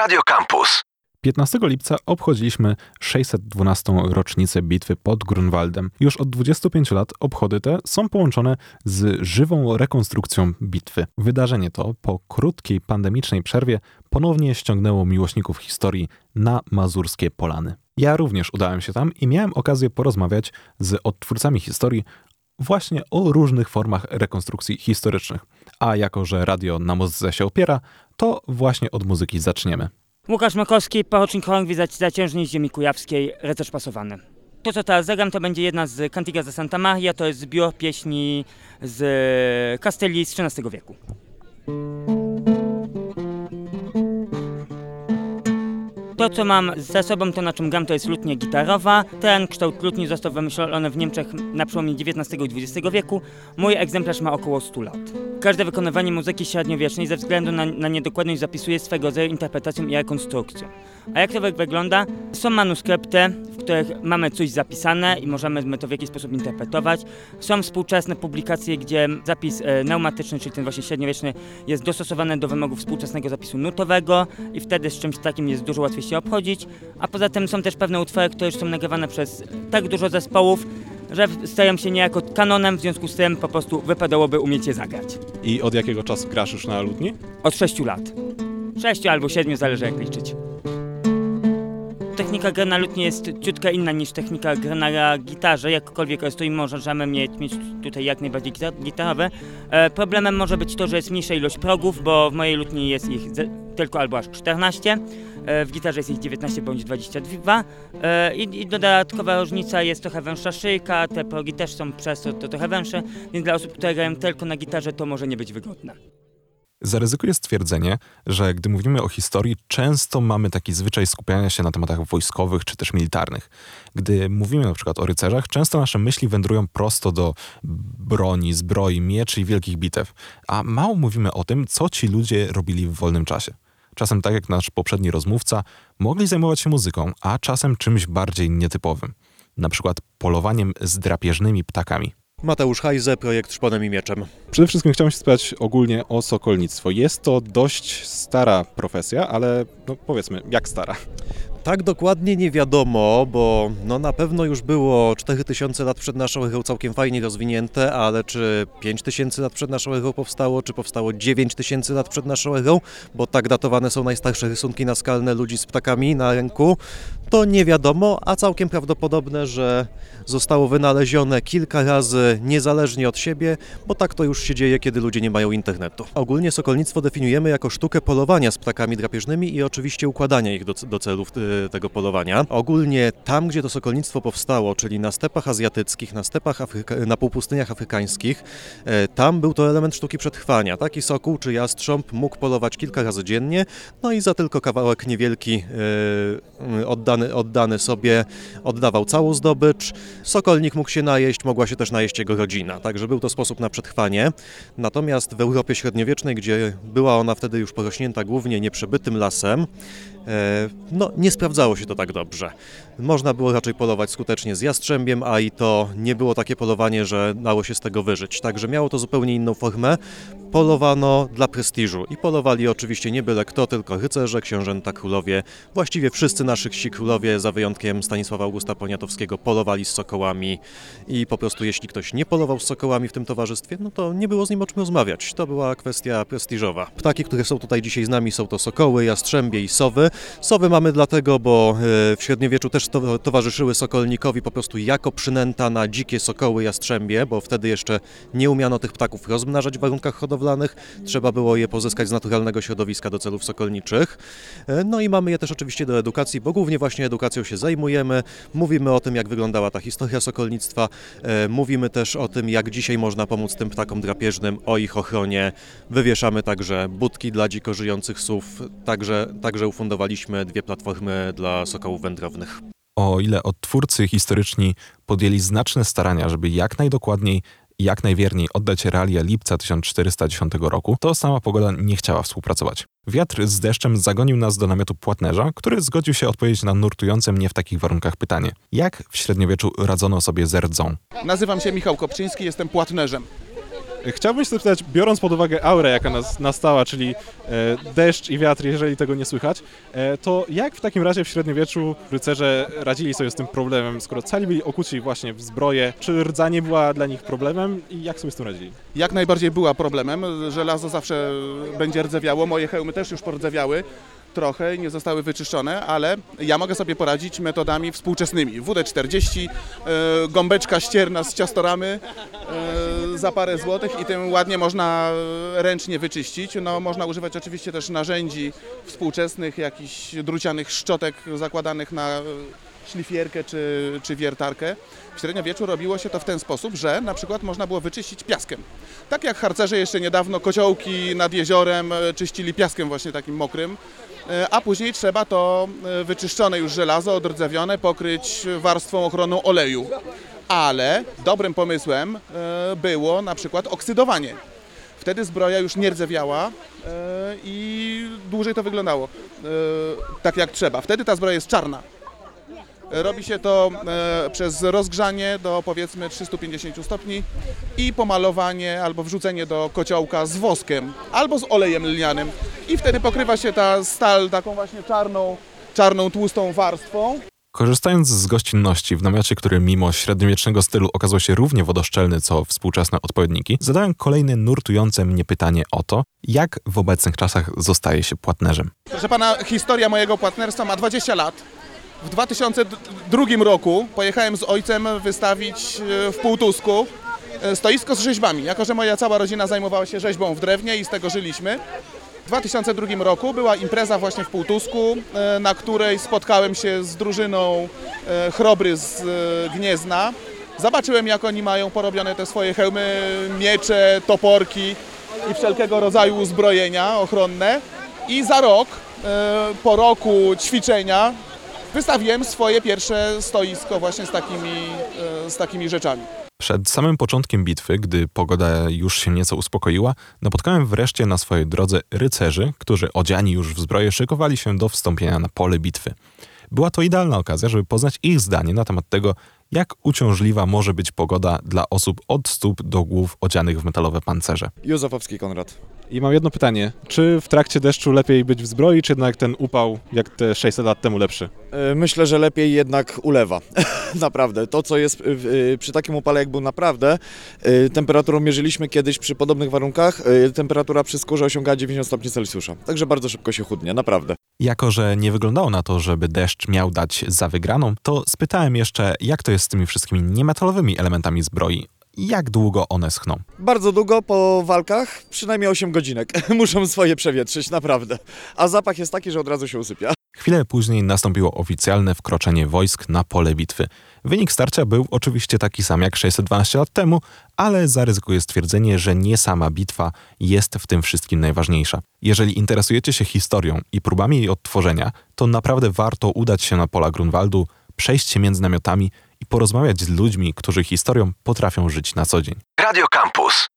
Radio Campus. 15 lipca obchodziliśmy 612. rocznicę bitwy pod Grunwaldem. Już od 25 lat obchody te są połączone z żywą rekonstrukcją bitwy. Wydarzenie to po krótkiej pandemicznej przerwie ponownie ściągnęło miłośników historii na mazurskie polany. Ja również udałem się tam i miałem okazję porozmawiać z odtwórcami historii właśnie o różnych formach rekonstrukcji historycznych. A jako, że radio na muzyce się opiera, to właśnie od muzyki zaczniemy. Łukasz Makowski, porucznik chorągwi zaciężnej z ziemi kujawskiej, rycerz pasowany. To, co teraz zagram, to będzie jedna z Cantigas de Santa Maria, to jest zbiór pieśni z Castelli z XIII wieku. To, co mam za sobą, to na czym gram, to jest lutnia gitarowa. Ten kształt lutni został wymyślony w Niemczech na przełomie XIX i XX wieku. Mój egzemplarz ma około 100 lat. Każde wykonywanie muzyki średniowiecznej ze względu na, na niedokładność zapisuje swego rodzaju interpretacją i rekonstrukcją. A jak to wygląda? Są manuskrypty, w których mamy coś zapisane i możemy to w jakiś sposób interpretować. Są współczesne publikacje, gdzie zapis e, pneumatyczny, czyli ten właśnie średniowieczny, jest dostosowany do wymogów współczesnego zapisu nutowego i wtedy z czymś takim jest dużo łatwiej się obchodzić. A poza tym są też pewne utwory, które już są nagrywane przez tak dużo zespołów, że stają się niejako kanonem, w związku z tym po prostu wypadałoby umieć je zagrać. I od jakiego czasu grasz już na lutni? Od 6 lat. 6 albo 7, zależy jak liczyć. Technika gry na jest ciutkę inna niż technika gry na gitarze, jakkolwiek stoi możemy mieć, mieć tutaj jak najbardziej gitarowe. E, problemem może być to, że jest mniejsza ilość progów, bo w mojej lutni jest ich tylko albo aż 14, e, w gitarze jest ich 19 bądź 22 e, i, i dodatkowa różnica jest trochę węższa szyjka, te progi też są przez to, to trochę węższe, więc dla osób, które grają tylko na gitarze to może nie być wygodne. Zaryzykuję stwierdzenie, że gdy mówimy o historii, często mamy taki zwyczaj skupiania się na tematach wojskowych czy też militarnych. Gdy mówimy na przykład o rycerzach, często nasze myśli wędrują prosto do broni, zbroi, mieczy i wielkich bitew, a mało mówimy o tym, co ci ludzie robili w wolnym czasie. Czasem, tak jak nasz poprzedni rozmówca, mogli zajmować się muzyką, a czasem czymś bardziej nietypowym, na przykład polowaniem z drapieżnymi ptakami. Mateusz Hajze, projekt Szponem i Mieczem. Przede wszystkim chciałem się spytać ogólnie o sokolnictwo. Jest to dość stara profesja, ale no powiedzmy, jak stara? Tak dokładnie nie wiadomo, bo no na pewno już było 4000 lat przed naszą erą całkiem fajnie rozwinięte, ale czy 5000 lat przed naszą erą powstało, czy powstało 9000 lat przed naszą erą, bo tak datowane są najstarsze rysunki naskalne ludzi z ptakami na ręku, to nie wiadomo, a całkiem prawdopodobne, że zostało wynalezione kilka razy niezależnie od siebie, bo tak to już się dzieje, kiedy ludzie nie mają internetu. Ogólnie sokolnictwo definiujemy jako sztukę polowania z ptakami drapieżnymi i oczywiście układania ich do, do celów y, tego polowania. Ogólnie tam, gdzie to sokolnictwo powstało, czyli na stepach azjatyckich, na stepach Afryka, na półpustyniach afrykańskich, e, tam był to element sztuki przetrwania. Taki sokół czy jastrząb mógł polować kilka razy dziennie, no i za tylko kawałek niewielki e, oddany, oddany sobie oddawał całą zdobycz. Sokolnik mógł się najeść, mogła się też najeść jego rodzina, także był to sposób na przetrwanie. Natomiast w Europie średniowiecznej, gdzie była ona wtedy już porośnięta głównie nieprzebytym lasem, e, no nie sprawdzało się to tak dobrze. Można było raczej polować skutecznie z jastrzębiem, a i to nie było takie polowanie, że dało się z tego wyżyć. Także miało to zupełnie inną formę. Polowano dla prestiżu i polowali oczywiście nie byle kto, tylko rycerze, książęta, królowie. Właściwie wszyscy nasi królowie, za wyjątkiem Stanisława Augusta Poniatowskiego, polowali z sokołami i po prostu jeśli ktoś nie polował z sokołami w tym towarzystwie, no to nie było z nim o czym rozmawiać. To była kwestia prestiżowa. Ptaki, które są tutaj dzisiaj z nami są to sokoły, jastrzębie i sowy. Sowy mamy dlatego, bo e, w średniowieczu też to, towarzyszyły sokolnikowi po prostu jako przynęta na dzikie sokoły, jastrzębie, bo wtedy jeszcze nie umiano tych ptaków rozmnażać w warunkach hodowlanych. Trzeba było je pozyskać z naturalnego środowiska do celów sokolniczych. E, no i mamy je też oczywiście do edukacji, bo głównie właśnie edukacją się zajmujemy. Mówimy o tym, jak wyglądała ta historia sokolnictwa. E, mówimy też o tym, jak dzisiaj można pomóc tym ptakom drapieżnym, o ich ochronie. Wywieszamy także budki dla dziko żyjących sów. Także, także ufundowaliśmy dwie platformy dla sokołów wędrownych. O ile odtwórcy historyczni podjęli znaczne starania, żeby jak najdokładniej jak najwierniej oddać realia lipca 1410 roku, to sama pogoda nie chciała współpracować. Wiatr z deszczem zagonił nas do namiotu płatnerza, który zgodził się odpowiedzieć na nurtujące mnie w takich warunkach pytanie. Jak w średniowieczu radzono sobie z rdzą? Nazywam się Michał Kopczyński, jestem płatnerzem. Chciałbym się zapytać, biorąc pod uwagę aurę, jaka nas nastała, czyli e, deszcz i wiatr, jeżeli tego nie słychać, e, to jak w takim razie w średniowieczu rycerze radzili sobie z tym problemem, skoro cali byli okuci właśnie w zbroję? Czy rdza nie była dla nich problemem i jak sobie z tym radzili? jak najbardziej była problemem. Żelazo zawsze będzie rdzewiało, moje hełmy też już pordzewiały trochę, nie zostały wyczyszczone, ale ja mogę sobie poradzić metodami współczesnymi. WD-40, e, gąbeczka ścierna z ciastoramy e, za parę złotych i tym ładnie można ręcznie wyczyścić. No, można używać oczywiście też narzędzi współczesnych, jakichś drucianych szczotek zakładanych na e, szlifierkę czy, czy wiertarkę. W średniowieczu robiło się to w ten sposób, że na przykład można było wyczyścić piaskiem. Tak jak harcerze jeszcze niedawno kociołki nad jeziorem e, czyścili piaskiem właśnie takim mokrym, e, a później trzeba to e, wyczyszczone już żelazo, odrdzewione, pokryć warstwą ochronną oleju. Ale dobrym pomysłem e, było na przykład oksydowanie. Wtedy zbroja już nie rdzewiała e, i dłużej to wyglądało e, tak jak trzeba. Wtedy ta zbroja jest czarna. Robi się to przez rozgrzanie do powiedzmy 350 stopni i pomalowanie albo wrzucenie do kociołka z woskiem albo z olejem lnianym i wtedy pokrywa się ta stal taką właśnie czarną, czarną tłustą warstwą. Korzystając z gościnności w namiocie, który mimo średniowiecznego stylu okazał się równie wodoszczelny co współczesne odpowiedniki, zadałem kolejne nurtujące mnie pytanie o to, jak w obecnych czasach zostaje się płatnerzem. Proszę pana, historia mojego płatnerstwa ma 20 lat. W 2002 roku pojechałem z ojcem wystawić e, w Półtusku e, stoisko z rzeźbami. Jako, że moja cała rodzina zajmowała się rzeźbą w drewnie i z tego żyliśmy. W 2002 roku była impreza właśnie w Półtusku, e, na której spotkałem się z drużyną e, chrobry z e, Gniezna. Zobaczyłem, jak oni mają porobione te swoje hełmy, miecze, toporki i wszelkiego rodzaju uzbrojenia ochronne. I za rok, po roku ćwiczenia, wystawiłem swoje pierwsze stoisko właśnie z takimi, e, z takimi rzeczami. Przed samym początkiem bitwy, gdy pogoda już się nieco uspokoiła, napotkałem wreszcie na swojej drodze rycerzy, którzy odziani już w zbroję szykowali się do wstąpienia na pole bitwy. Była to idealna okazja, żeby poznać ich zdanie na temat tego, jak uciążliwa może być pogoda dla osób od stóp do głów odzianych w metalowe pancerze. Józefowski Konrad. I mam jedno pytanie. Czy w trakcie deszczu lepiej być w zbroi, czy jednak ten upał, jak te 600 lat temu, lepszy? E, Myślę, że lepiej jednak ulewa. naprawdę. To, co jest e, e, przy takim upale, jak był naprawdę, temperaturą mierzyliśmy kiedyś przy podobnych warunkach, temperatura przy skórze osiąga 90 stopni Celsjusza. Także bardzo szybko się chudnie, naprawdę. Jako, że nie wyglądało na to, żeby deszcz miał dać za wygraną, to spytałem jeszcze, jak to jest z tymi wszystkimi niemetalowymi elementami zbroi. Jak długo one schną? Bardzo długo po walkach, przynajmniej 8 godzinek, muszą swoje przewietrzyć, naprawdę. A zapach jest taki, że od razu się usypia. Chwilę później nastąpiło oficjalne wkroczenie wojsk na pole bitwy. Wynik starcia był oczywiście taki sam jak 612 lat temu, ale zaryzykuję stwierdzenie, że nie sama bitwa jest w tym wszystkim najważniejsza. Jeżeli interesujecie się historią i próbami jej odtworzenia, to naprawdę warto udać się na pola Grunwaldu, przejść się między namiotami i porozmawiać z ludźmi, którzy historią potrafią żyć na co dzień. Radio Campus.